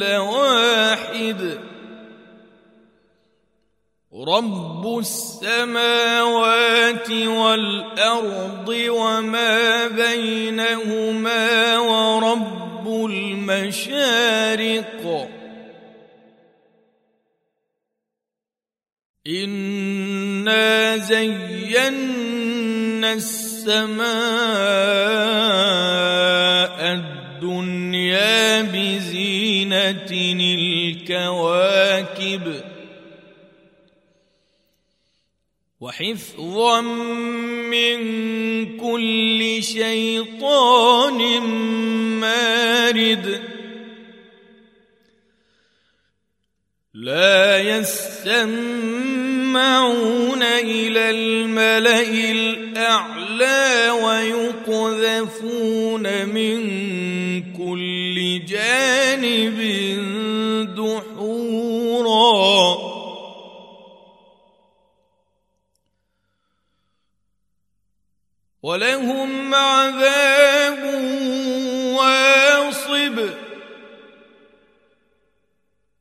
لواحد رب السماوات والأرض وما بينهما ورب المشارق. إنا زينا السماء الدنيا بزينة الكواكب وحفظا من كل شيطان مارد لا يستمعون إلى الملا الاعلى ويقذفون من كل جانب دحورا. ولهم عذاب واصب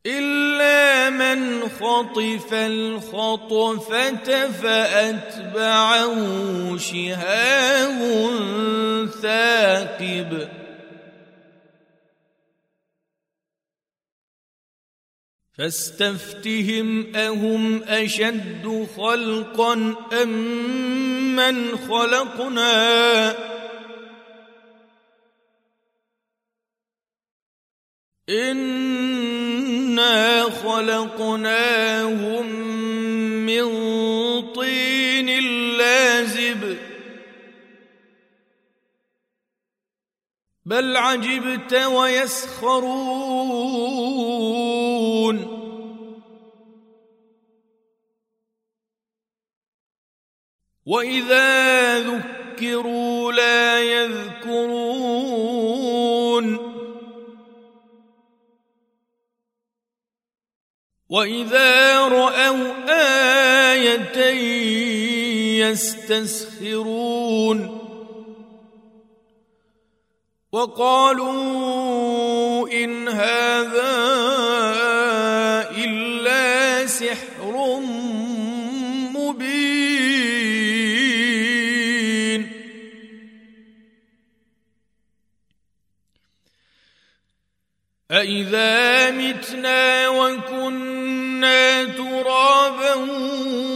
إلا من خطف الخطفة فأتبعه شهاب ثاقب. فاستفتهم أهم أشد خلقا أم من خلقنا؟ إنا خلقناهم من طين لازب. بل عجبت ويسخرون. واذا ذكروا لا يذكرون واذا راوا إيه يستسخرون وقالوا ان هذا الا سحر أإذا متنا وكنا ترابا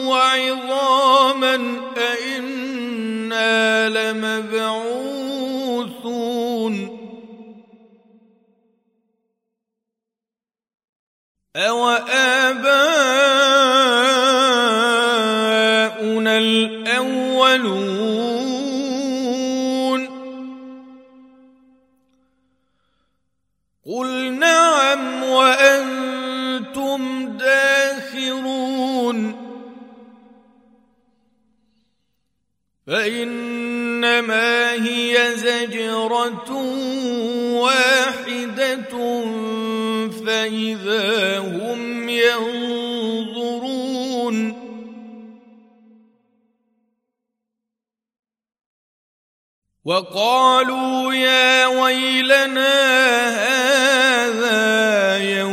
وعظاما أإنا لمبعوثون أوآباؤنا فإنما هي زجرة واحدة فإذا هم ينظرون. وقالوا يا ويلنا هذا يوم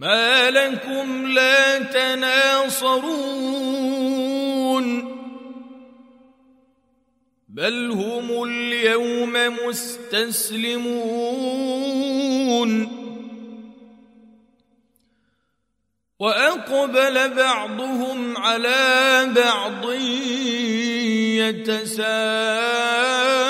ما لكم لا تناصرون. بل هم اليوم مستسلمون. وأقبل بعضهم على بعض يتساءلون.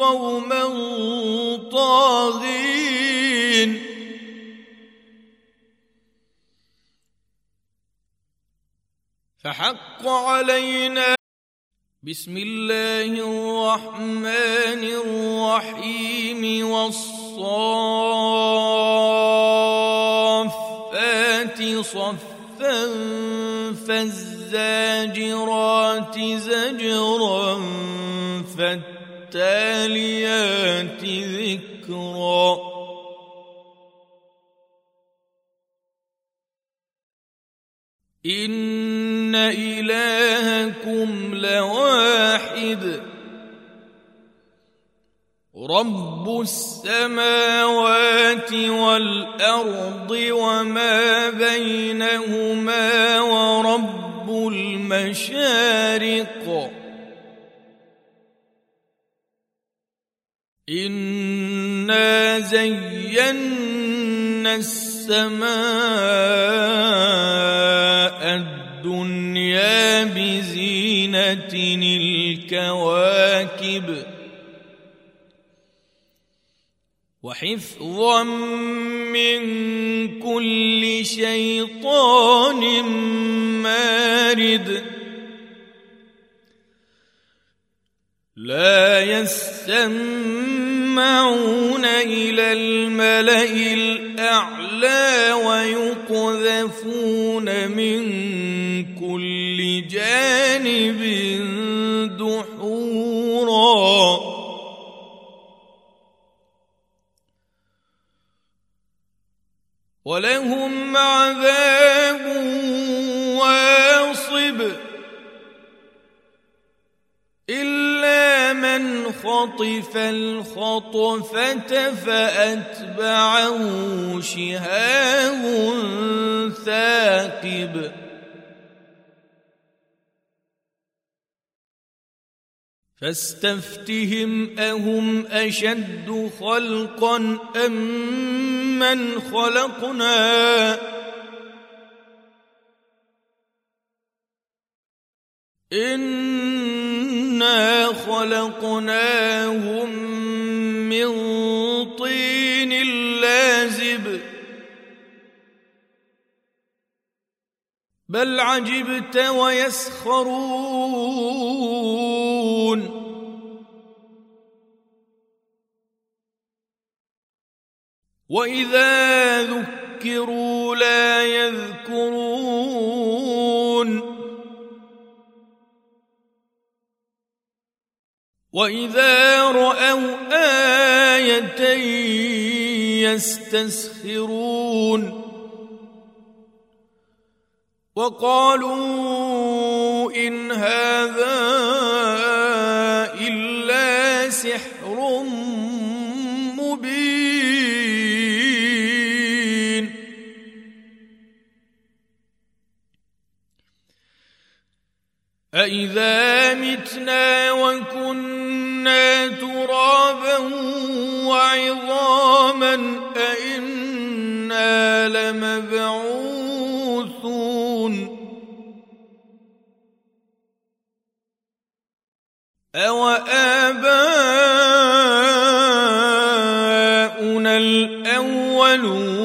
قوما طاغين. فحق علينا بسم الله الرحمن الرحيم والصافات صفا فالزاجرات زجرا فالتاليات ذكرا. إن إلهكم لواحد. رب السماوات والأرض وما بينهما ورب المشارق. إنا زينا السماء الدنيا بزينة الكواكب وحفظا من كل شيطان مارد لا يستمعون إلى الملأ الأعلى ويقذفون من كل جانب دحورا. ولهم عذاب خطف الخطفة فأتبعه شهاب ثاقب. فاستفتهم أهم أشد خلقا أم من خلقنا؟ خلقناهم من طين لازب بل عجبت ويسخرون واذا ذكروا لا يذكرون وإذا رأوا إيه يستسخرون وقالوا إن هذا إلا سحر مبين. أإذا متنا وكنا ترابا وعظاما أإنا لمبعوثون. أوآباؤنا الأولون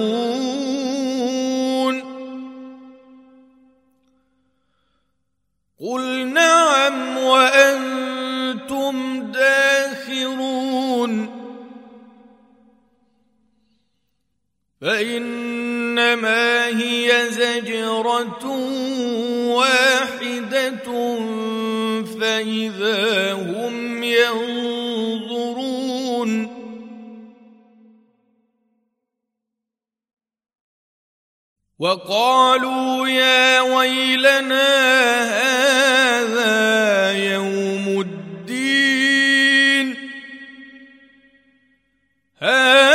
فإنما هي زجرة واحدة فإذا هم ينظرون. وقالوا يا ويلنا هذا يوم الدين. هذا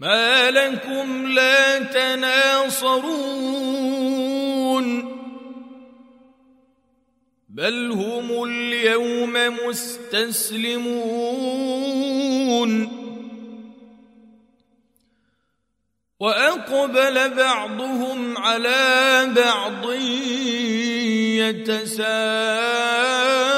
ما لكم لا تناصرون. بل هم اليوم مستسلمون. وأقبل بعضهم على بعض يتساءلون.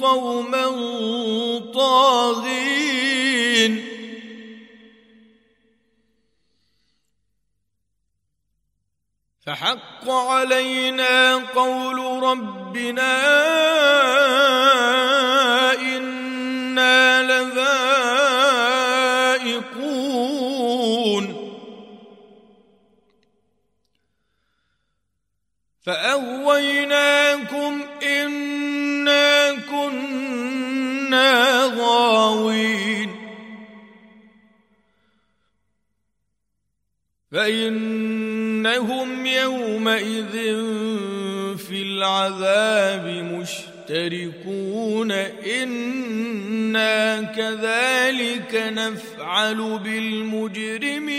قوما طاغين. فحق علينا قول ربنا إنا لذائقون فإنهم يومئذ في العذاب مشتركون. إنا كذلك نفعل بالمجرمين.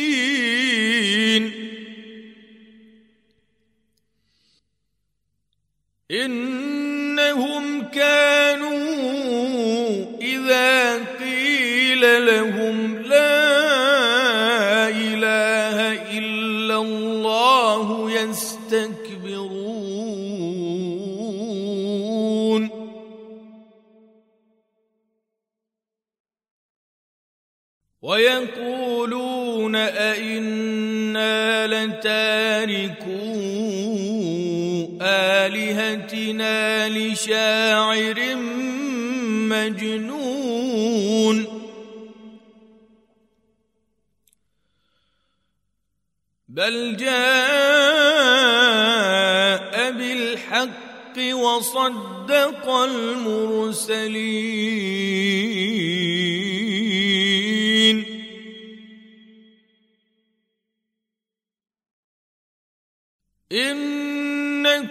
إنهم كانوا إذا قيل لهم آلهتنا لشاعر مجنون. بل جاء بالحق وصدق المرسلين.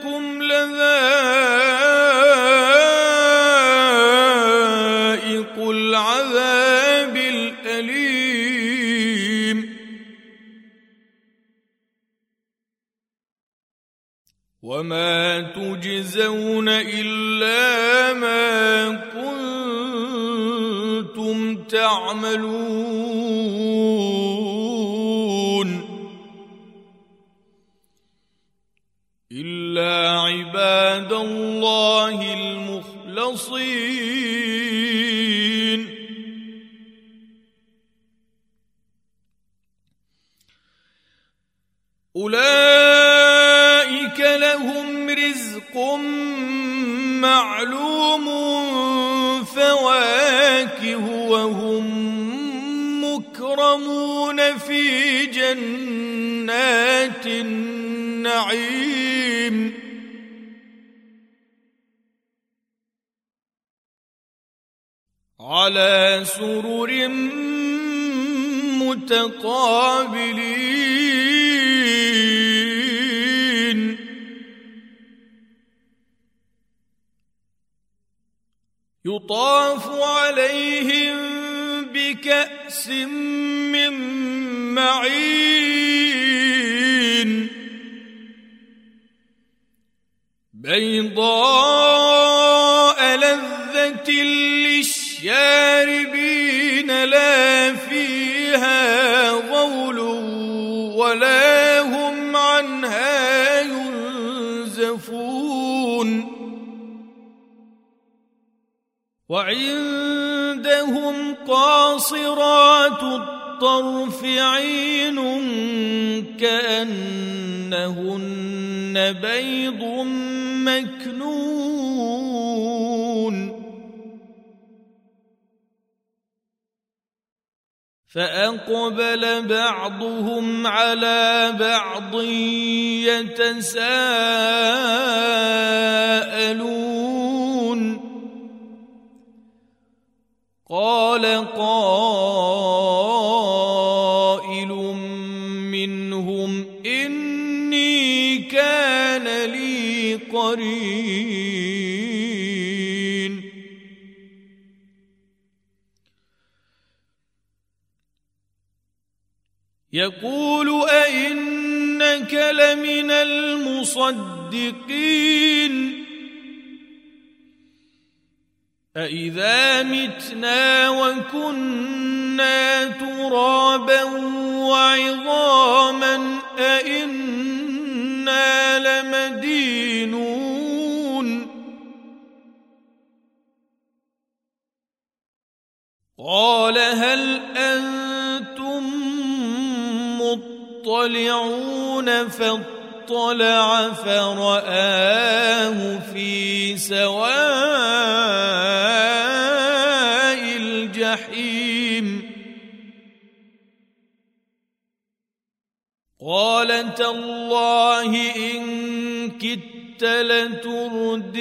إنكم لذائق العذاب الأليم. وما تجزون إلا ما كنتم تعملون. عباد الله المخلصين. أولئك لهم رزق معلوم فواكه وهم مكرمون في جنات النعيم. على سرر متقابلين. يطاف عليهم بكأس من معين. بيضاء لذة للشاربين لا فيها غول ولا هم عنها ينزفون. وعندهم قاصرات الطرف عين كأنهن بيض مكنون. فأقبل بعضهم على بعض يتساءلون. قال قائل قرين يقول أئنك لمن المصدقين أإذا متنا وكنا ترابا وعظاما أإنا لمدينون قال هل أنتم مطلعون فاطلع فرآه في سواء الجحيم. قال تالله إن كدت لتردين.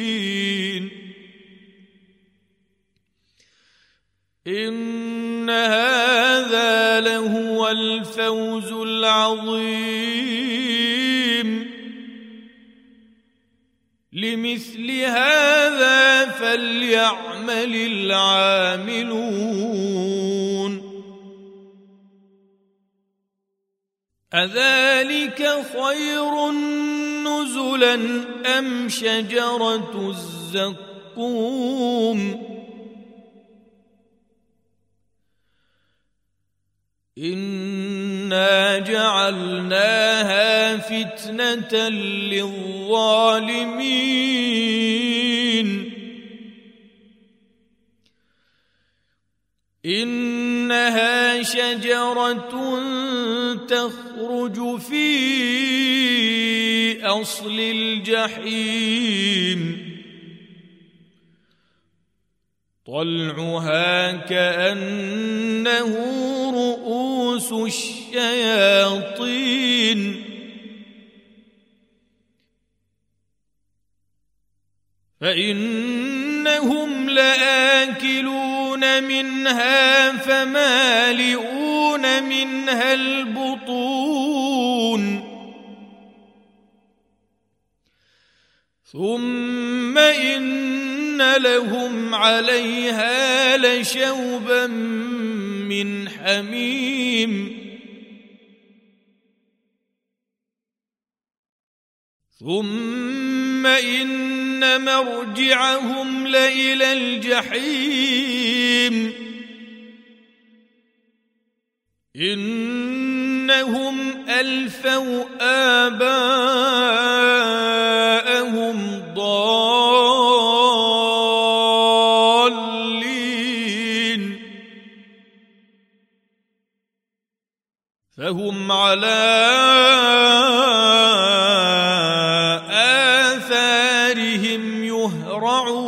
إن هذا لهو الفوز العظيم. لمثل هذا فليعمل العاملون. أذلك خير نزلا أم شجرة الزقوم؟ إنا جعلناها فتنة للظالمين إنها شجرة تخرج في أصل الجحيم طلعها كأنه رؤوس الشياطين. فإنهم لآكلون منها فمالئون منها البطون. ثم إن لهم عليها لشوبا من حميم. ثم إن مرجعهم لإلى الجحيم. إنهم ألفوا آباءهم ضالين. فهم على آثارهم يهرعون.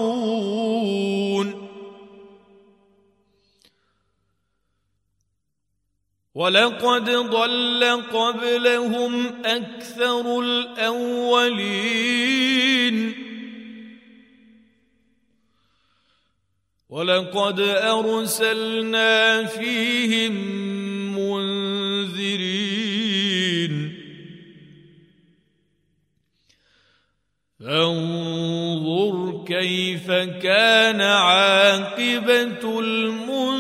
ولقد ضل قبلهم أكثر الأولين. ولقد أرسلنا فيهم فانظر كيف كان عاقبة المنذرين.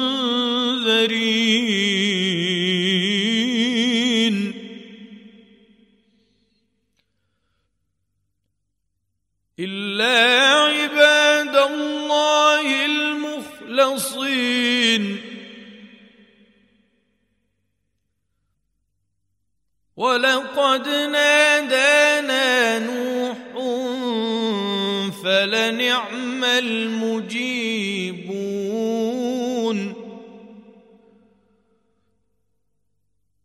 إلا عباد الله المخلصين. ولقد نادانا نوح فلنعم المجيبون.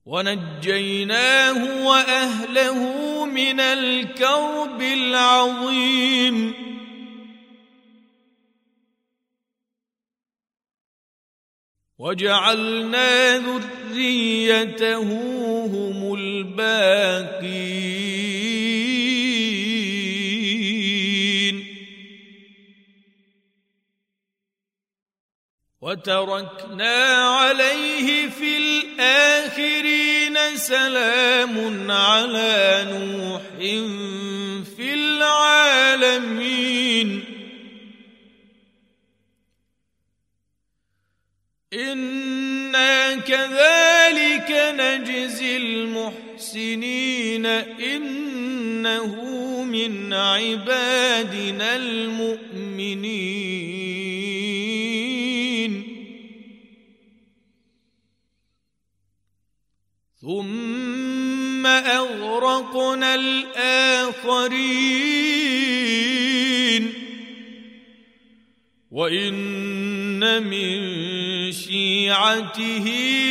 ونجيناه وأهله من الكرب العظيم. وجعلنا ذريته هم الباقين. وتركنا عليه في الآخرين سلام على نوح في العالمين. إنا كذلك نجزي المحسنين إنه من عبادنا المؤمنين. ثم أغرقنا الآخرين. وإن من شيعته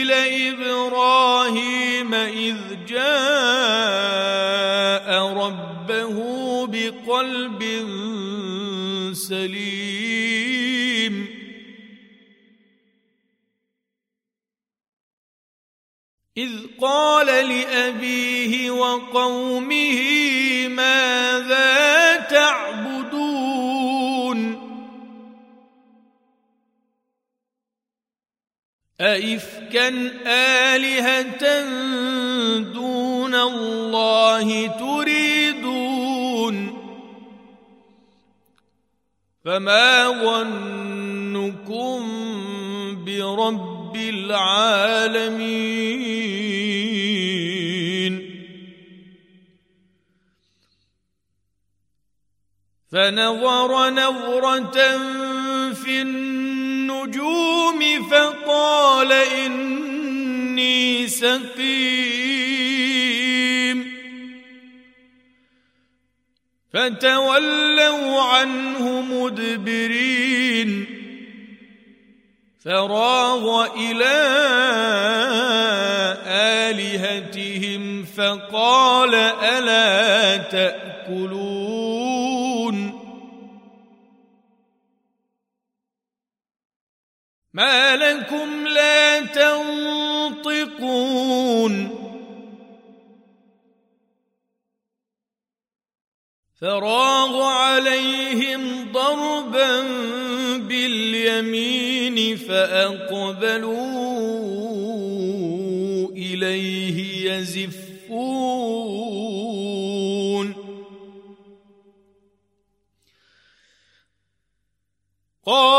لإبراهيم إذ جاء ربه بقلب سليم. وقومه ماذا تعبدون أئفكا آلهة دون الله تريدون فما ظنكم برب العالمين فنظر نظرة في النجوم فقال إني سقيم. فتولوا عنه مدبرين. فراغ إلى آلهتهم فقال ألا تأكلون فراغ عليهم ضربا باليمين فأقبلوا إليه يزفون. قال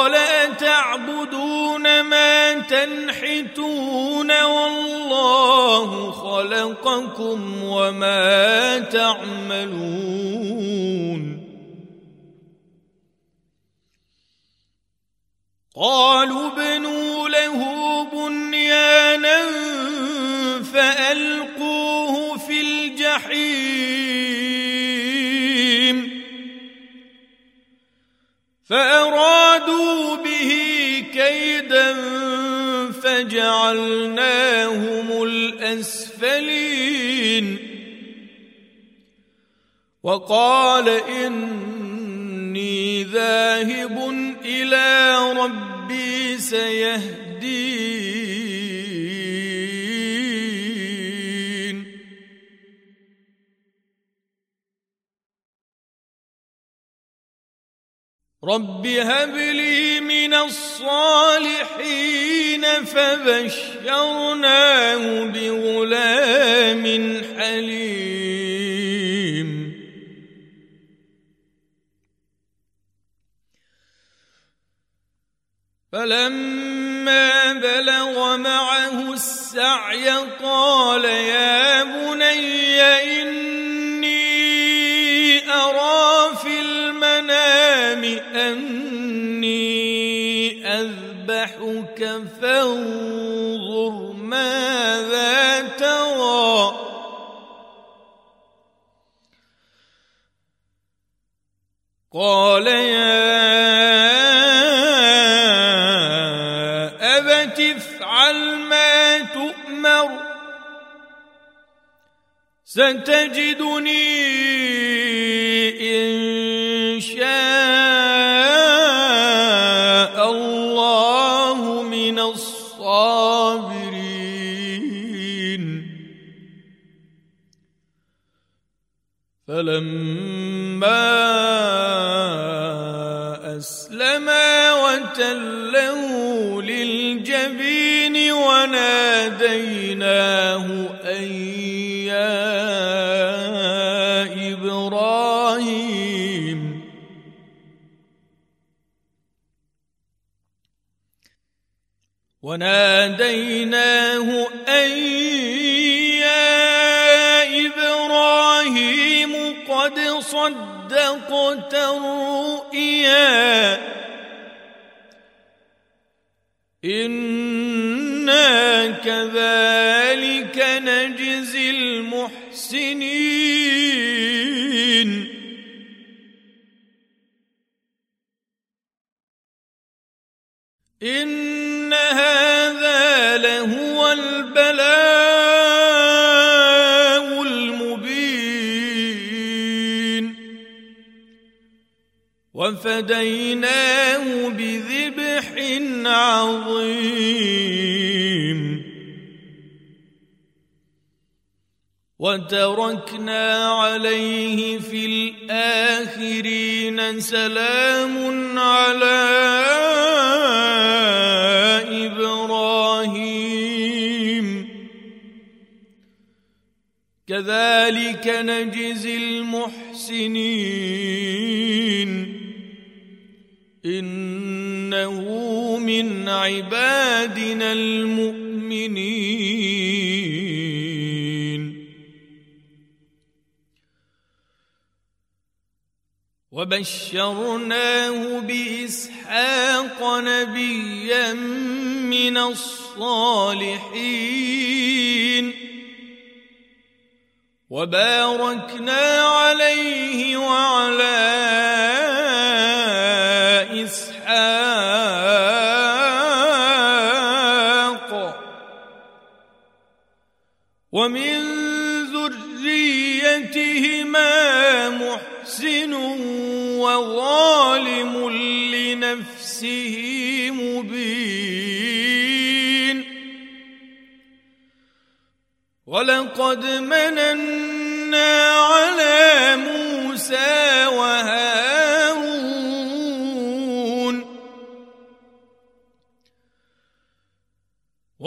تعبدون ما تنحتون والله خلقكم وما تعملون قالوا ابنوا له بنيانا فألقوه في الجحيم فأرادوا فجعلناهم الأسفلين وقال إني ذاهب إلى ربي سيهدين رب هب لي من الصالحين فبشرناه بغلام حليم فلما بلغ معه السعي قال يا بني إني أني أذبحك فانظر ماذا ترى. قال يا أبت افعل ما تؤمر. ستجدني وناديناه أن يا إبراهيم قد صدقت الرؤيا. إنا كذلك نجزي المحسنين. إن هذا وفديناه بذبح عظيم. وتركنا عليه في الآخرين سلام على إبراهيم. كذلك نجزي المحسنين. إنه من عبادنا المؤمنين. وبشرناه بإسحاق نبيا من الصالحين. وباركنا عليه وعلى ومن ذريتهما محسن وظالم لنفسه مبين. ولقد مننا على موسى وهارون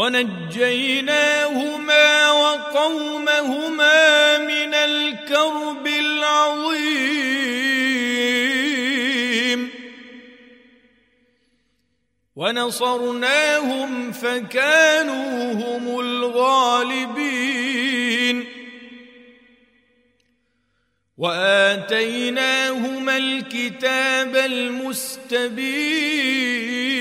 ونجيناهما وقومهما من الكرب العظيم. ونصرناهم فكانوا هم الغالبين. وآتيناهما الكتاب المستبين.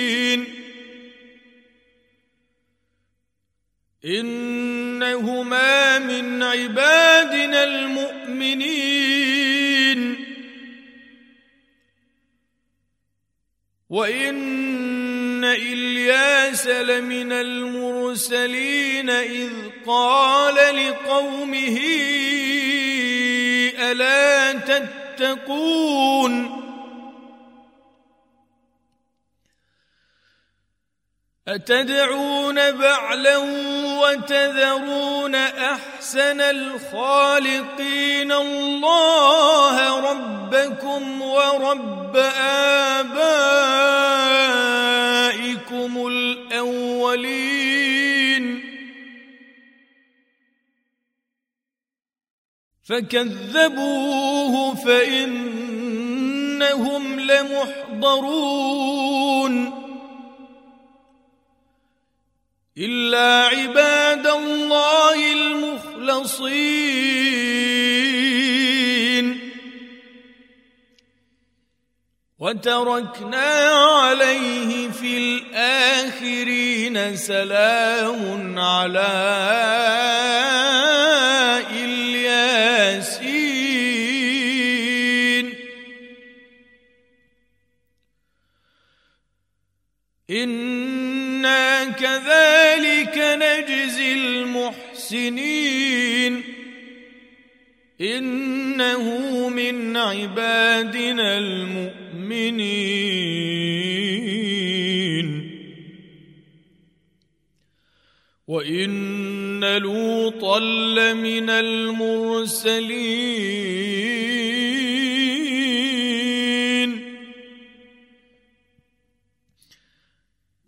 إنهما من عبادنا المؤمنين. وإن إلياس لمن المرسلين إذ قال لقومه ألا تتقون؟ أتدعون بعلا وتذرون أحسن الخالقين الله ربكم ورب آبائكم الأولين. فكذبوه فإنهم لمحضرون. إلا عباد الله المخلصين. وتركنا عليه في الآخرين سلام على المحسنين إنه من عبادنا المؤمنين. وإن لوطا لمن المرسلين.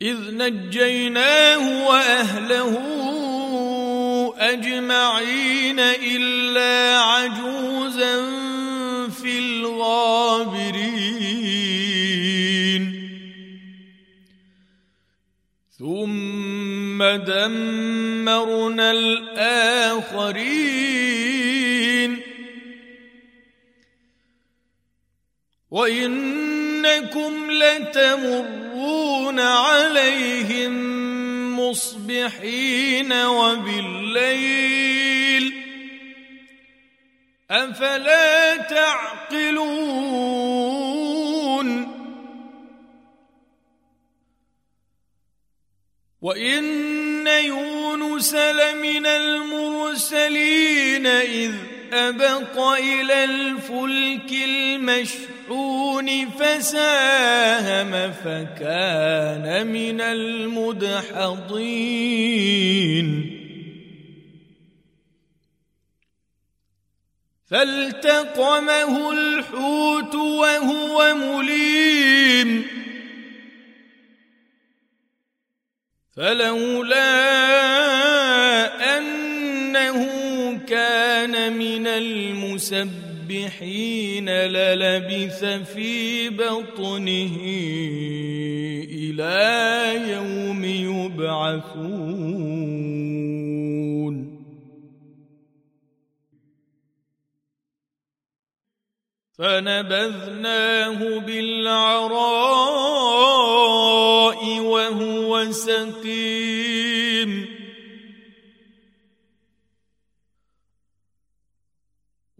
إذ نجيناه وأهله أجمعين إلا عجوزا في الغابرين. ثم دمرنا الآخرين. وإنكم لتمرون عليهم مصبحين وبالليل أفلا تعقلون وإن يونس لمن المرسلين إذ أبق إلى الفلك الملعون فساهم فكان من المدحضين. فالتقمه الحوت وهو مليم. فلولا المسبحين حين للبث في بطنه إلى يوم يبعثون. فنبذناه بالعراء وهو سقيم.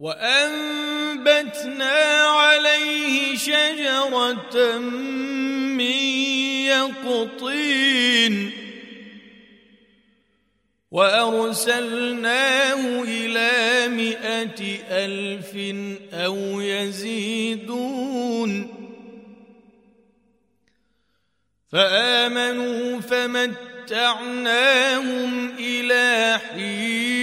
وأنبتنا عليه شجرة من يقطين وأرسلناه إلى مائة ألف أو يزيدون فآمنوا فمتعناهم إلى حين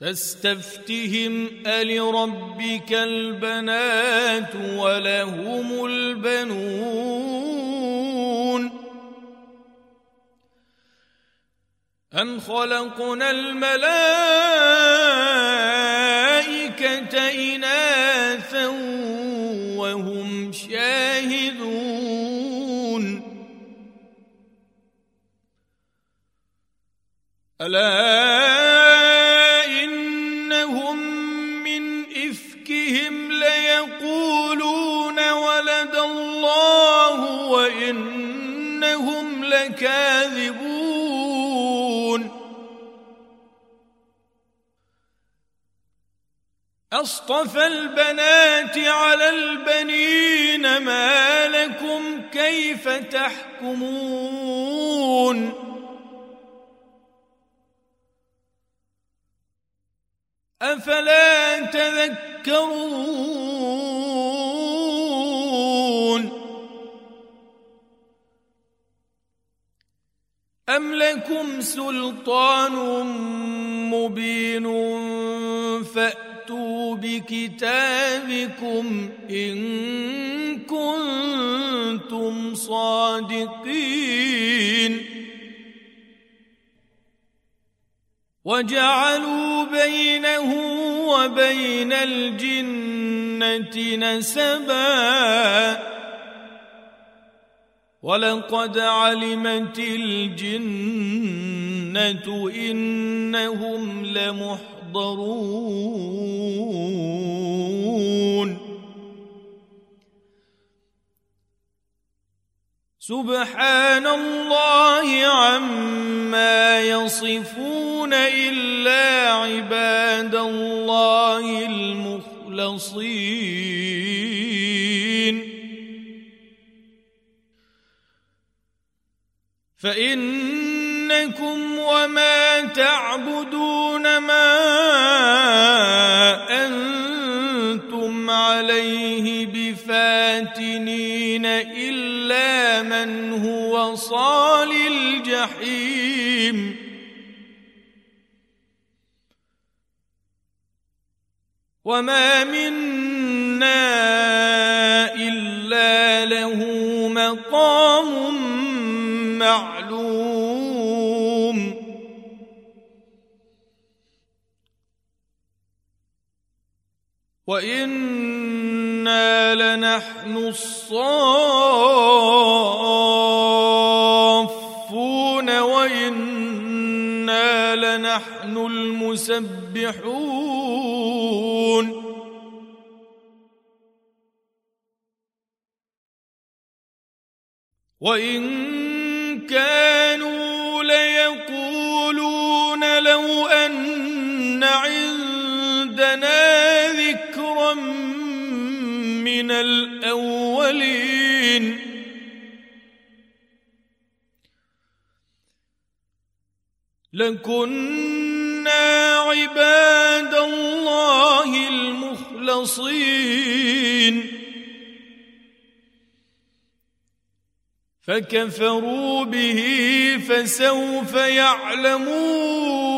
فاستفتهم ألربك البنات ولهم البنون أم خلقنا الملائكة إناثا وهم شاهدون ألا لكاذبون. أصطفى البنات على البنين ما لكم كيف تحكمون؟ أفلا تذكرون؟ أم لكم سلطان مبين فأتوا بكتابكم إن كنتم صادقين وجعلوا بينه وبين الجنة نسباً ولقد علمت الجنة إنهم لمحضرون سبحان الله عما يصفون إلا فإنكم وما تعبدون ما أنتم عليه بفاتنين إلا من هو صال الجحيم. وما منا إلا له مقام وإنا لنحن الصافون وإنا لنحن المسبحون وإن كانوا ليقولون من الأولين. لكنا عباد الله المخلصين. فكفروا به فسوف يعلمون.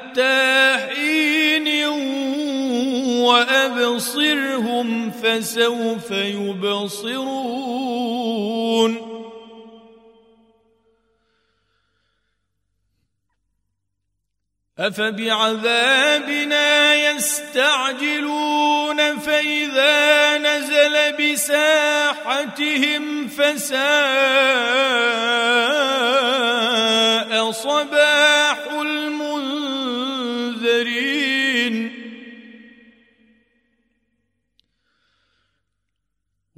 حين وأبصرهم فسوف يبصرون. أفبعذابنا يستعجلون فإذا نزل بساحتهم فساء صباح المنذرين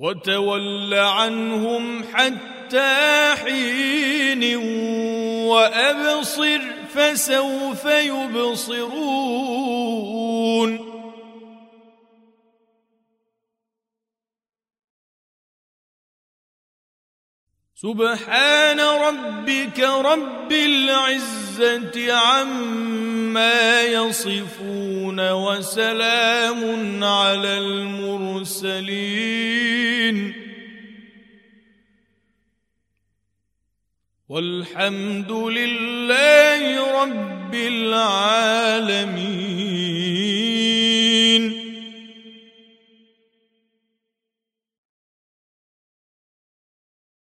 وتول عنهم حتى حين وأبصر فسوف يبصرون. سبحان ربك رب العزة عما يصفون وسلام على المرسلين. والحمد لله رب العالمين.